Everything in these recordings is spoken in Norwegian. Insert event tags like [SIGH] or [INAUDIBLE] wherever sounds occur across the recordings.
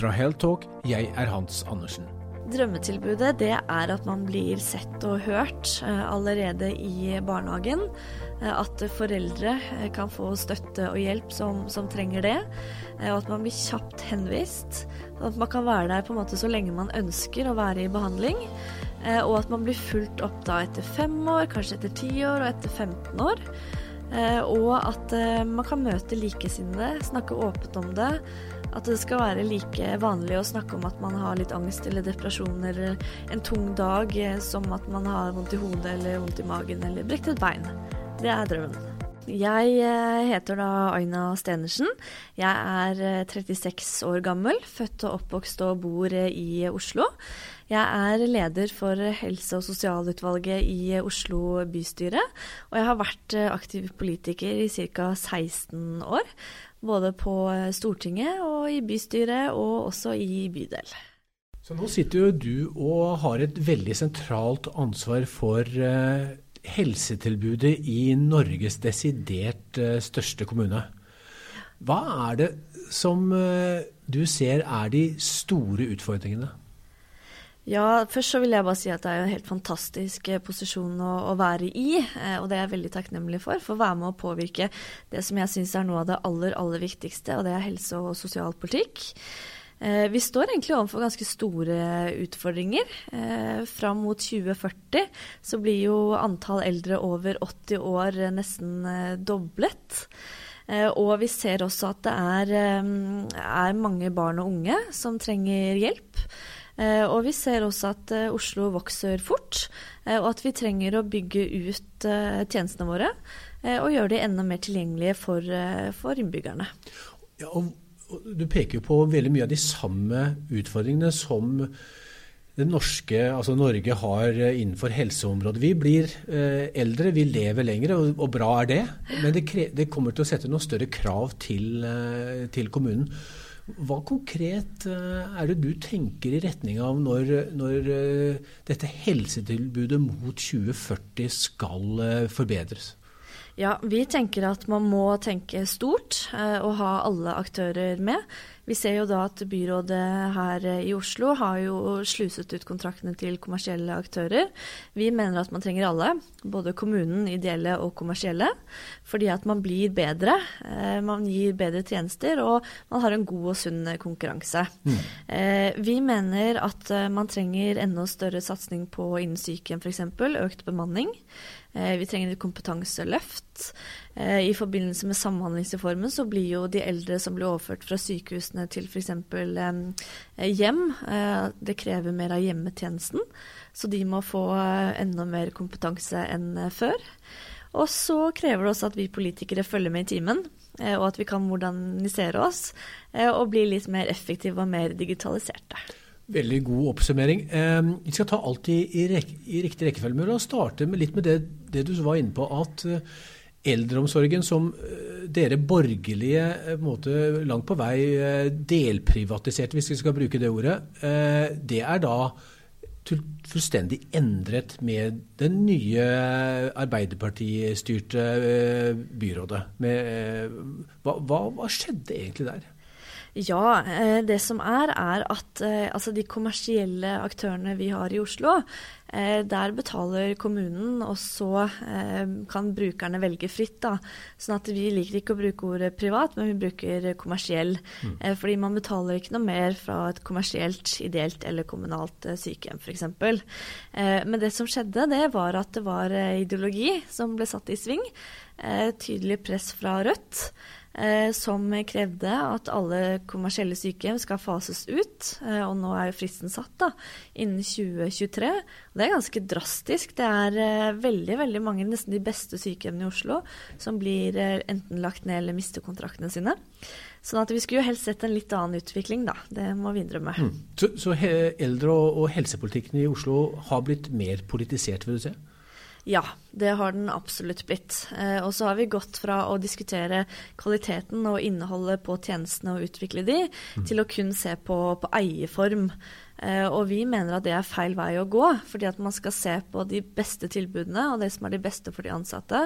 Fra Heltalk, jeg er Hans Andersen. Drømmetilbudet det er at man blir sett og hørt eh, allerede i barnehagen. Eh, at foreldre eh, kan få støtte og hjelp som, som trenger det. Og at man blir kjapt henvist. At man kan være der på en måte så lenge man ønsker å være i behandling. Og at man blir fulgt opp da etter fem år, kanskje etter ti år og etter 15 år. Og at man kan møte likesinnede, snakke åpent om det. At det skal være like vanlig å snakke om at man har litt angst eller depresjon eller en tung dag, eh, som at man har vondt i hodet eller vondt i magen eller brekt et bein. Det er drømmen. Jeg eh, heter da Aina Stenersen. Jeg er 36 eh, år gammel, født og oppvokst og bor i Oslo. Jeg er leder for helse- og sosialutvalget i Oslo bystyre, og jeg har vært aktiv politiker i ca. 16 år. Både på eh, Stortinget og i bystyret, og også i bydel. Så nå sitter jo du og har et veldig sentralt ansvar for eh, helsetilbudet i Norges desidert eh, største kommune. Hva er det som du ser er de store utfordringene? Ja, først så vil jeg bare si at det er en helt fantastisk eh, posisjon å, å, være i. Eh, og det er jeg veldig takknemlig for. For å være med å påvirke det som jeg syns er noe av det aller, aller viktigste, og det er helse- og sosialpolitikk. Eh, vi står egentlig overfor ganske store utfordringer. Fram mot 2040 så blir jo antall eldre over 80 år nesten doblet. Og vi ser også at det er, er mange barn og unge som trenger hjelp. Eh, og vi ser også at eh, Oslo vokser fort, eh, og at vi trenger å bygge ut tjenestene våre og gjøre de enda mer tilgjengelige for, for innbyggerne. Ja, og, du peker jo på veldig mye av de samme utfordringene som det norske, altså Norge har innenfor helseområdet. Vi blir eldre, vi lever lengre, og, bra er det. Men det, det, kommer til å sette noen større krav til, til kommunen. Hva konkret eh, er det du tenker i retning av når, når eh, dette helsetilbudet mot 2040 skal eh, forbedres? Ja, Vi tenker at man må tenke stort og ha alle aktører med. Vi ser jo da at byrådet her i Oslo har jo sluset ut kontraktene til kommersielle aktører. Vi mener at man trenger alle, både kommunen, ideelle og kommersielle. Fordi at man blir bedre. Eh, man gir bedre tjenester, og man har en god og sunn konkurranse. Mm. Eh, vi mener at eh, man trenger enda større satsing på innen sykehjem f.eks. Økt bemanning. Vi trenger et kompetanseløft. Eh, I forbindelse med Samhandlingsreformen så blir jo de eldre som blir overført fra sykehusene til f.eks. Eh, hjem, eh, det krever mer av hjemmetjenesten. Så de må få enda mer kompetanse enn før. Og så krever det også at vi politikere følger med i timen, og at vi kan modernisere oss og bli litt mer effektive og mer digitaliserte. Veldig god oppsummering. Vi skal ta alt i, i, i riktig rekkefølge. Oss starte med litt med det, det du var inne på. at eldreomsorgen som eh, dere borgerlige eh, måte, langt på vei eh, delprivatiserte, hvis vi skal bruke det ordet, det er da fullstendig endret med det nye Arbeiderpartistyrte byrådet. Med, hva, hva, hva skjedde egentlig der? Ja, eh, det som er, er at eh, altså de kommersielle aktørene vi har i Oslo, eh, der betaler kommunen, og så kan brukerne velge fritt. da. Sånn at vi liker ikke å bruke ordet privat, men vi bruker kommersiell. Mm. Fordi man betaler ikke noe mer fra et kommersielt, ideelt eller kommunalt sykehjem f.eks. Men det som skjedde, det var at det var ideologi som ble satt i sving. Tydelig press fra Rødt. Eh, som krevde at alle kommersielle sykehjem skal fases ut. Eh, og nå er jo fristen satt da, innen 2023. Og det er ganske drastisk. Det er eh, veldig veldig mange, nesten de beste sykehjemmene i Oslo, som blir enten lagt ned eller mister kontraktene sine. Sånn at vi skulle jo helst sett en litt annen utvikling, da. Det må vi innrømme. Mm. Så, så eldre- og, og helsepolitikken i Oslo har blitt mer politisert, vil du si? Ja, det har den absolutt blitt. Eh, og så har vi gått fra å diskutere kvaliteten og innholdet på tjenestene og utvikle de, mm. til å kun se på, på eierform. Eh, og vi mener at det er feil vei å gå, fordi at man skal se på de beste tilbudene og det som er de beste for de ansatte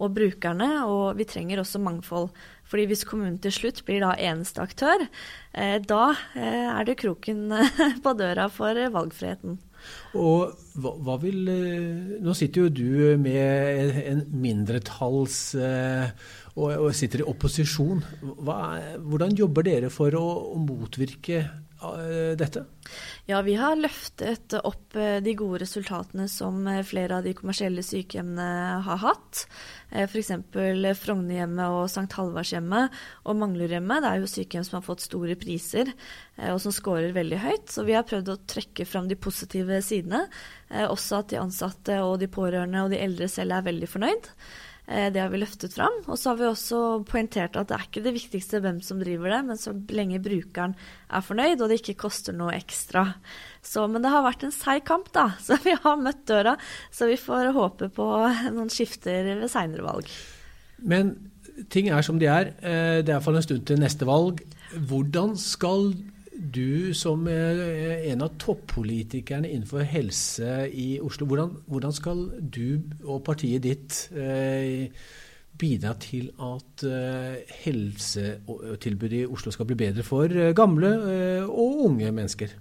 og brukerne. Og vi trenger også mangfold. Fordi hvis kommunen til slutt blir da eneste aktør, eh, da er det kroken [LAUGHS] på døra for valgfriheten. Og hva, hva, vil Nå sitter jo du med en mindretalls og, og sitter i opposisjon. Hva, hvordan jobber dere for å, å motvirke dette? Ja, vi har løftet opp eh, de gode resultatene som eh, flere av de kommersielle sykehjemmene har hatt. Eh, F.eks. Frognerhjemmet og St. Halvardshjemmet og Manglerhjemmet. Det er jo sykehjem som har fått store priser og som scorer veldig høyt. Så vi har prøvd å trekke fram de positive sidene. Også at de ansatte og de pårørende og de eldre selv er veldig fornøyd. Eh, det har vi løftet fram. Og så har vi også poengtert at det er ikke det viktigste hvem som driver det, men så lenge brukeren er fornøyd og det ikke koster noe ekstra. Så, men det har vært en seig kamp, da. [LAUGHS] Så vi har møtt døra. Så vi får håpe på noen skifter ved seinere valg. Men ting er som de er. Eh, det er iallfall en stund til neste valg. Hvordan skal du som en av toppolitikerne innenfor helse i Oslo, hvordan, hvordan skal du og partiet ditt eh, bidra til at eh, helsetilbudet i Oslo skal bli bedre for eh, gamle eh, og unge mennesker?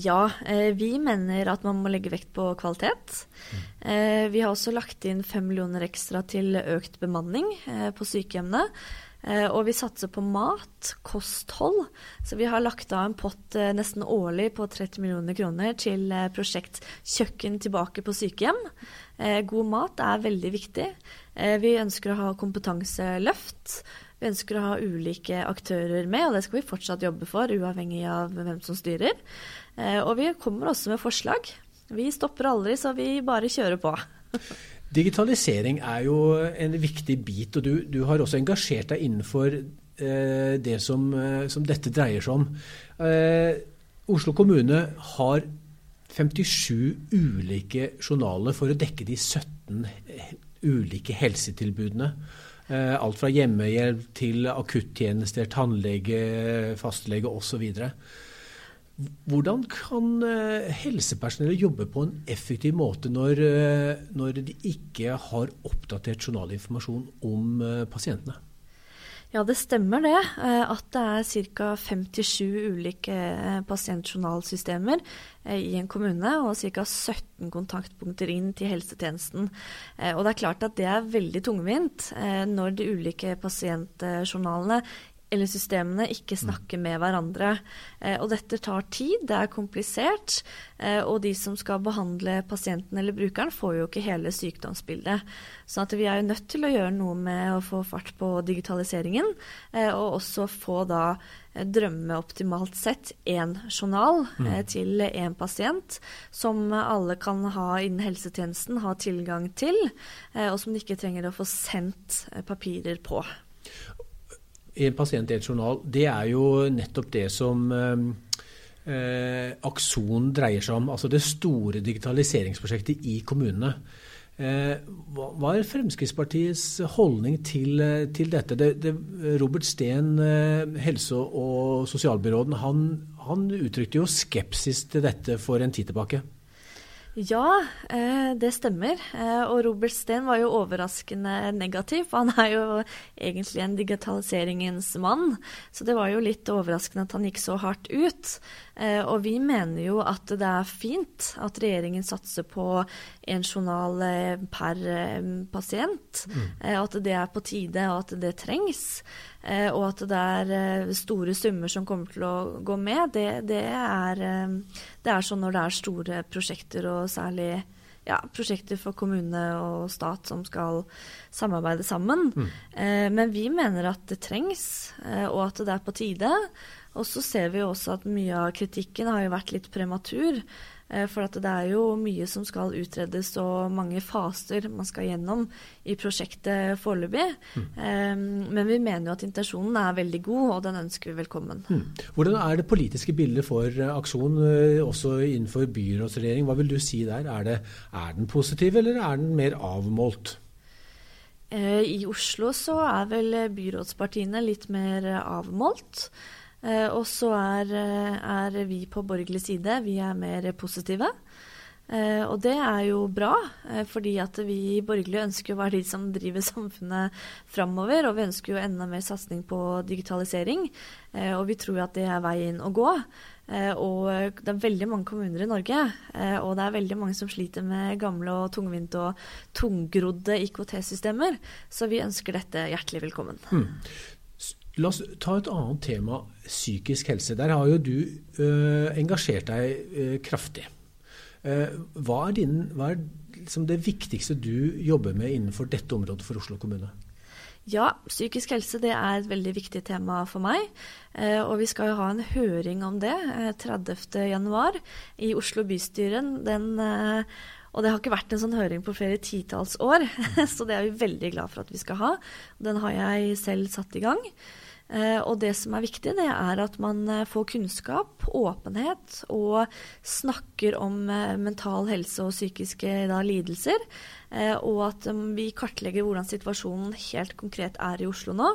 Ja, eh, vi mener at man må legge vekt på kvalitet. Mm. Eh, vi har også lagt inn fem millioner ekstra til økt bemanning på sykehjemmene. Eh, og vi satser på mat, kosthold. Så vi har lagt av en pott eh, nesten årlig på 30 millioner kroner til eh, prosjekt Kjøkken tilbake på sykehjem. God mat er veldig viktig. Vi ønsker å ha kompetanseløft. Vi ønsker å ha ulike aktører med, og det skal vi fortsatt jobbe for, uavhengig av hvem som styrer. Og vi kommer også med forslag. Vi stopper aldri, så vi bare kjører på. [LAUGHS] Digitalisering er jo en viktig bit, og du, du har også engasjert deg innenfor eh, det som, eh, som, dette dreier seg om. Eh, Oslo kommune har 57 ulike journaler for å dekke de 17 eh, ulike helsetilbudene. Eh, alt fra hjemmehjelp til akuttjenester, tannlege, fastlege osv. Hvordan kan eh, helsepersonellet jobbe på en effektiv måte når, eh, når de ikke har oppdatert journalinformasjon om eh, pasientene? Ja, det stemmer det. At det er ca. 57 ulike pasientjournalsystemer i en kommune, og ca. 17 kontaktpunkter inn til helsetjenesten. Og det er klart at det er veldig tungvint når de ulike pasientjournalene eller systemene ikke snakker med hverandre. Eh, og dette tar tid, det er komplisert. Eh, og de som skal behandle pasienten eller brukeren, får jo ikke hele sykdomsbildet. Så vi er jo nødt til å gjøre noe med å få fart på digitaliseringen, eh, og også få da drømme optimalt sett én journal mm. til én pasient, som alle kan ha innen helsetjenesten, ha tilgang til, og som de ikke trenger å få sendt papirer på. En pasient, én journal, det er jo nettopp det som eh, eh, Akson dreier seg om. Altså det store digitaliseringsprosjektet i kommunene. Eh, hva er Fremskrittspartiets holdning til, eh, til dette? Det, det, Robert Steen, eh, helse- og sosialbyråden, han, han uttrykte jo skepsis til dette for en tid tilbake. Ja, eh, det stemmer. Eh, og Robert Steen var jo overraskende negativ. Han er jo egentlig en digitaliseringens mann. Så det var jo litt overraskende at han gikk så hardt ut. Eh, og vi mener jo at det er fint at regjeringen satser på en journal per pasient. Mm. At det er på tide, og at det trengs. Eh, og at det er eh, store summer som kommer til å gå med, det, det, er, eh, det er, sånn når det er store prosjekter, og særlig ja, prosjekter for kommune og stat som skal samarbeide sammen. Mm. men vi mener at det trengs, og at det er på tide. Og så ser vi også at mye av kritikken har jo vært litt prematur. Eh, for det er jo mye som skal utredes og mange faser man skal gjennom i prosjektet foreløpig. Mm. Men vi mener jo at intensjonen er veldig god, og den ønsker vi velkommen. Mm. Hvordan er det politiske bildet for Aksjon, eh, også innenfor byrådsregjering? Hva vil du si der? Er, det, er den positiv, eller er den mer avmålt? I Oslo så er vel byrådspartiene litt mer avmålt. Og så er, er vi på borgerlig side, vi er mer positive. Eh, og det er jo bra, eh, fordi at vi borgerlige ønsker å være de som driver [LAUGHS] samfunnet framover. Og vi ønsker jo enda mer satsing på digitalisering. Eh, og vi tror at det er veien å gå. Og det er veldig mange kommuner i Norge, og det er veldig mange som sliter med gamle og tungvinte og tungrodde IKT-systemer. Så vi ønsker dette hjertelig velkommen. Hmm. La oss ta et annet tema, psykisk helse. Der har jo du uh, engasjert deg uh, kraftig. Uh, hva er, din, hva er liksom det viktigste du jobber med innenfor dette området for Oslo kommune? Ja, psykisk helse det er et veldig viktig tema for meg. Eh, og vi skal jo ha en høring om det 30.1 eh, i Oslo bystyre. Den, og det har ikke vært en sånn høring på flere titalls år, [LAUGHS] så det er vi veldig glad for at vi skal ha. Den har jeg selv satt i gang. Eh, og det som er viktig, det er at man eh, får kunnskap, åpenhet, og snakker om eh, mental helse og psykiske da, lidelser. Og at vi kartlegger hvordan situasjonen helt konkret er i Oslo nå,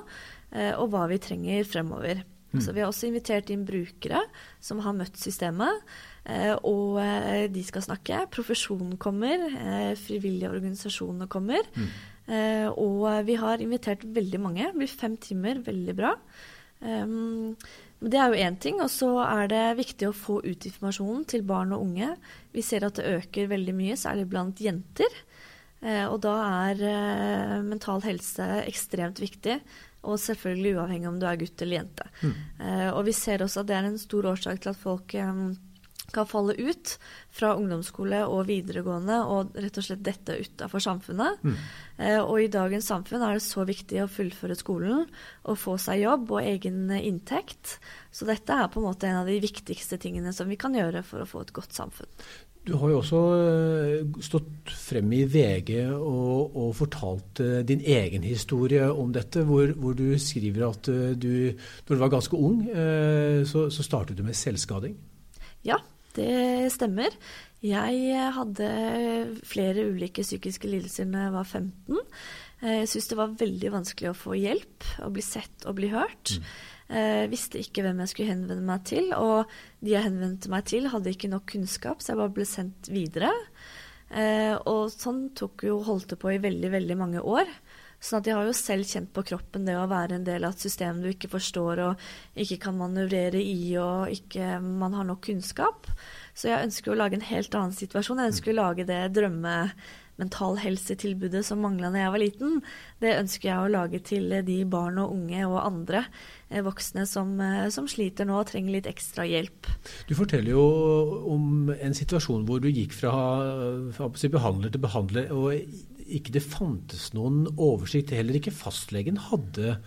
og hva vi trenger fremover. Mm. Så vi har også invitert inn brukere som har møtt systemet. Og de skal snakke. Profesjonen kommer. Frivillige organisasjoner kommer. Mm. Eh, og vi har invitert veldig mange. Det blir fem timer, veldig bra. Det er jo én ting. Og så er det viktig å få ut informasjonen til barn og unge. Vi ser at det øker veldig mye, særlig blant jenter. Uh, og da er uh, mental helse ekstremt viktig. Og selvfølgelig uavhengig om du er gutt eller jente. Mm. Og vi ser også at det er en stor årsak til at folk kan falle ut fra ungdomsskole og videregående og rett og slett dette utafor samfunnet. Mm. Eh, og i dagens samfunn er det så viktig å fullføre skolen og få seg jobb og egen inntekt. Så dette er på en måte en av de viktigste tingene som vi kan gjøre for å få et godt samfunn. Du har jo også eh, stått frem i VG og, og fortalt uh, din egen historie om dette, hvor, hvor, du skriver at uh, du, når du var ganske ung, så, så startet du med selvskading. Ja, det stemmer. Jeg hadde flere ulike psykiske lidelser da jeg var 15. Jeg syntes det var veldig vanskelig å få hjelp, å bli sett og bli hørt. Mm. Jeg eh, visste ikke hvem jeg skulle henvende meg til, og de jeg henvendte meg til, hadde ikke nok kunnskap, så jeg bare ble sendt videre. Eh, og sånn tok jo holdt det på i veldig, veldig mange år. Sånn at jeg har jo selv kjent på kroppen det å være en del av et system du ikke forstår og ikke kan manøvrere i og ikke man har nok kunnskap. Så jeg ønsker å lage en helt annen situasjon. Jeg ønsker å lage det drømme mentalhelsetilbudet som mangla da jeg var liten. Det ønsker jeg å lage til de barn og unge og andre eh, voksne som, eh, som sliter nå og trenger litt ekstra hjelp. Du forteller jo om en situasjon hvor du gikk fra, fra behandler til behandler. og ikke det fantes noen oversikt, heller ikke fastlegen hadde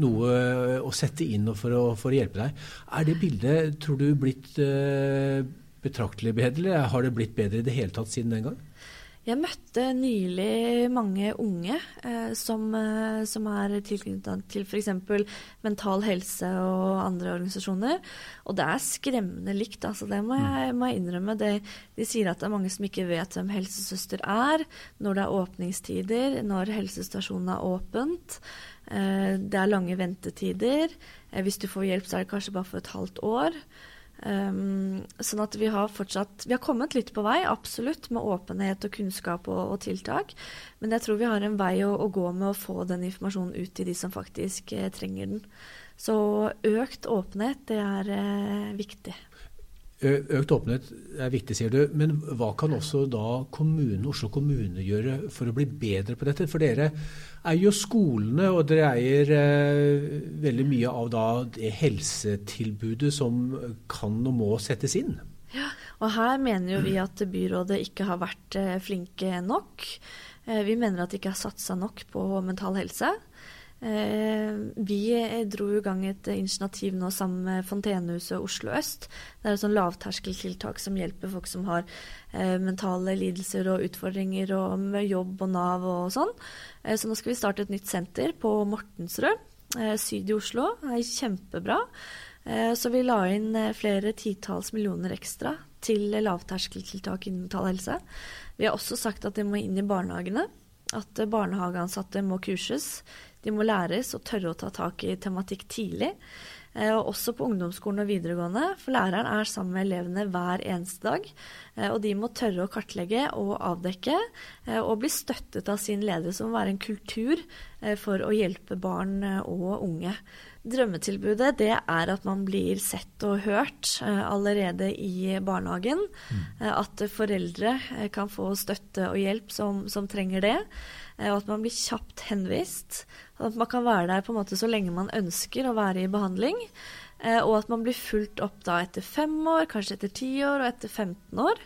noe å sette inn for å, for å hjelpe deg. Er det bildet, tror du, blitt eh, betraktelig bedre, eller har det blitt bedre i det hele tatt siden den gang? Jeg møtte nylig mange unge eh, som, eh, som, er tilknyttet til f.eks. Mental Helse og andre organisasjoner. Og det er skremmende likt, altså det må jeg, må jeg innrømme. Det, de sier at det er mange som ikke vet hvem helsesøster er, når det er åpningstider, når helsestasjonen er åpent. Eh, det er lange ventetider. Eh, hvis du får hjelp, så er det kanskje bare for et halvt år. Um, sånn at vi har fortsatt Vi har kommet litt på vei, absolutt, med åpenhet og kunnskap og, og tiltak. Men jeg tror vi har en vei å, å, gå med å få den informasjonen ut til de som faktisk eh, trenger den. Så økt åpenhet, det er eh, viktig. Økt åpenhet er viktig, sier du. Men hva kan også da kommunen, Oslo kommune gjøre for å bli bedre på dette? For dere eier jo skolene, og dere eier eh, veldig mye av da det helsetilbudet som kan og må settes inn. Ja, og her mener jo vi at byrådet ikke har vært eh, flinke nok. Eh, vi mener at de ikke har satsa nok på mental helse. Eh, vi dro i gang et initiativ nå sammen med Fontenehuset Oslo øst. Det er et sånn lavterskeltiltak som hjelper folk som har eh, mentale lidelser og utfordringer og med jobb og Nav og sånn. Eh, så nå skal vi starte et nytt senter på Mortensrød syd i Oslo. Det er kjempebra. Så vi la inn flere titalls millioner ekstra til lavterskeltiltak innen mental helse. Vi har også sagt at det må inn i barnehagene. At barnehageansatte må kurses. De må læres og tørre å ta tak i tematikk tidlig. Eh, og også på ungdomsskolen og videregående, for læreren er sammen med elevene hver eneste dag. Eh, og de må tørre å kartlegge og avdekke, eh, og bli støttet av sin leder, som må være en kultur for å hjelpe barn og unge. Drømmetilbudet det er at man blir sett og hørt allerede i barnehagen. Mm. At foreldre kan få støtte og hjelp som, som trenger det. Og at man blir kjapt henvist. At man kan være der på en måte så lenge man ønsker å være i behandling. Eh, og at man blir fulgt opp da etter fem år, kanskje etter ti år og etter 15 år.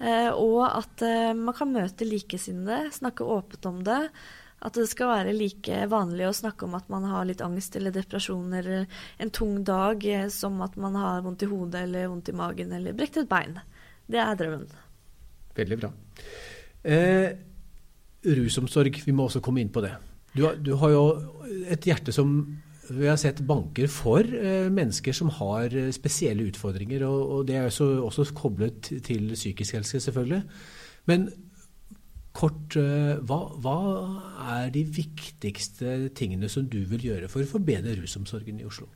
Eh, og at eh, man kan møte likesinnede, snakke åpent om det. At det skal være like vanlig å snakke om at man har litt angst eller depresjon eller en tung dag, som at man har vondt i hodet eller vondt i magen eller brekt et bein. Det er drømmen. Veldig bra. Eh, rusomsorg, vi må også komme inn på det. Du har, du har, jo et hjerte som vi har sett banker for eh, mennesker som har eh, spesielle utfordringer. Og, og det er også, også, koblet til psykisk helse, selvfølgelig. Men kort, eh, hva, hva, er de viktigste tingene som du vil gjøre for å forbedre rusomsorgen i Oslo?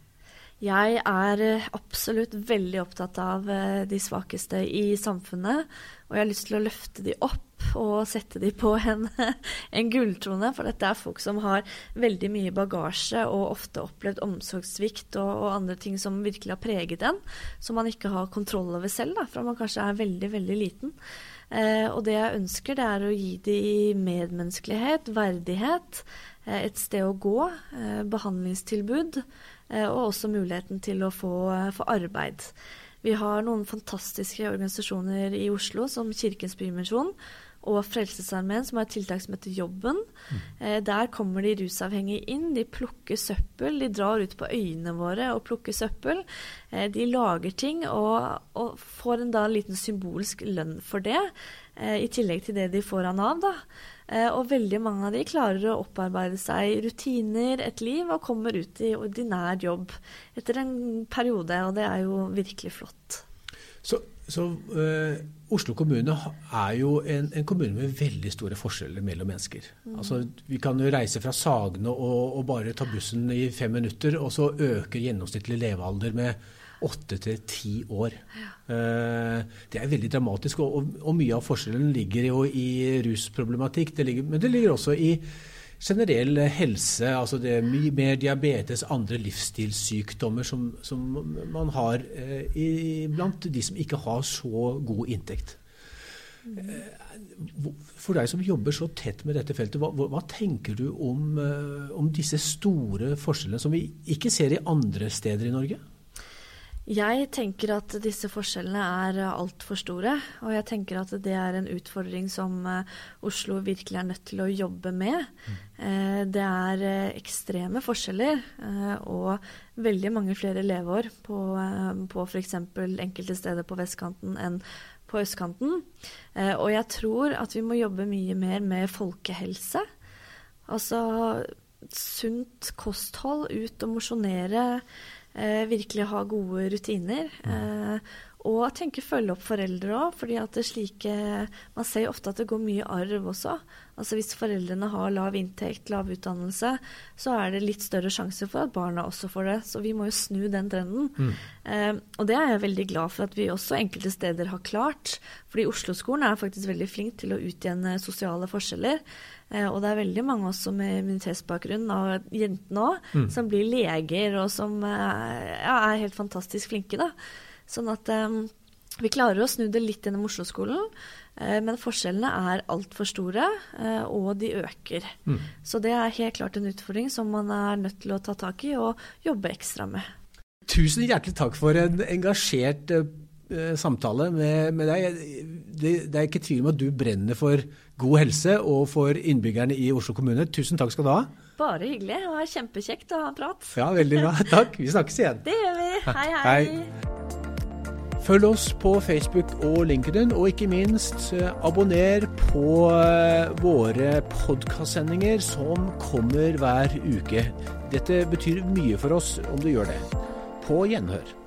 Jeg er eh, absolutt veldig opptatt av eh, de svakeste i samfunnet. Og jeg har lyst til å løfte de opp og sette de på en, [LAUGHS] en gulltrone. For dette er folk som har veldig mye bagasje og ofte opplevd omsorgssvikt og, og, andre ting som virkelig har preget en, som man ikke har kontroll over selv, da, fra man kanskje er veldig, veldig liten. Eh, og det jeg ønsker, det er å gi de medmenneskelighet, verdighet, eh, et sted å gå, eh, behandlingstilbud. Eh, og også muligheten til å få, eh, få, arbeid. Vi har noen fantastiske organisasjoner i Oslo, som Kirkens Bymisjon og Frelsesarmeen, som har et tiltak som heter Jobben. Mm. Eh, der kommer de rusavhengige inn. De plukker søppel. De drar ut på øyene våre og plukker søppel. de lager ting og, og får en da liten symbolsk lønn for det, i tillegg til det de får av Nav. da. Eh, og veldig mange av de klarer å opparbeide seg rutiner, et liv, og kommer ut i ordinær jobb etter en periode. Og det er jo virkelig flott. Så, så uh, Oslo kommune er jo en, en, kommune med veldig store forskjeller mellom mennesker. Mm. Altså, vi kan jo reise fra Sagene og, og bare ta bussen i fem minutter, og så øker gjennomsnittlig levealder med åtte til ti år. Ja. Eh, det er veldig dramatisk, og, og, mye av forskjellen ligger jo i rusproblematikk. Det ligger, men det ligger også i generell helse. altså Det er mye mer diabetes, andre livsstilssykdommer som, som man har eh, blant de som ikke har så god inntekt. Eh, for deg som jobber så tett med dette feltet, hva, hva tenker du om, om, disse store forskjellene som vi ikke ser i andre steder i Norge? Jeg tenker at disse forskjellene er altfor store. Og jeg tenker at det er en utfordring som eh, Oslo virkelig er nødt til å jobbe med. Mm. Det er eh, ekstreme forskjeller og veldig mange flere leveår på, på f.eks. enkelte steder på vestkanten enn på østkanten. Og jeg tror at vi må jobbe mye mer med folkehelse. Altså sunt kosthold, ut og mosjonere eh, virkelig ha gode rutiner. Eh, og tenke følge opp foreldre òg, fordi at det slike Man ser jo ofte at det går mye arv også. Altså Hvis foreldrene har lav inntekt, lav utdannelse, så er det litt større sjanse for at barna også får det. Så vi må jo snu den trenden. Mm. Eh, og det er jeg veldig glad for at vi også enkelte steder har klart. Fordi Oslo-skolen er faktisk veldig flink til å utjevne sosiale forskjeller. Eh, og det er veldig mange også med immunitetsbakgrunn, og jentene òg, mm. som blir leger og som eh, ja, er helt fantastisk flinke. da. Sånn at um, vi klarer å snu det litt gjennom Oslo-skolen, men forskjellene er altfor store, og de øker. Mm. Så det er helt klart en utfordring som man er nødt til å ta tak i og jobbe ekstra med. Tusen hjertelig takk for en engasjert samtale med, med deg. Det, det, er ikke tvil om at du brenner for god helse og for innbyggerne i Oslo kommune. Tusen takk skal du ha. Bare hyggelig. Det var kjempekjekt å ha en prat. Ja, veldig bra. [LAUGHS] Takk. Vi snakkes igjen. Det gjør vi. Hei, hei. hei. Følg oss på Facebook og LinkedIn, og ikke minst eh, abonner på eh, våre podkastsendinger som kommer hver uke. Dette betyr mye for oss om du gjør det. På gjenhør.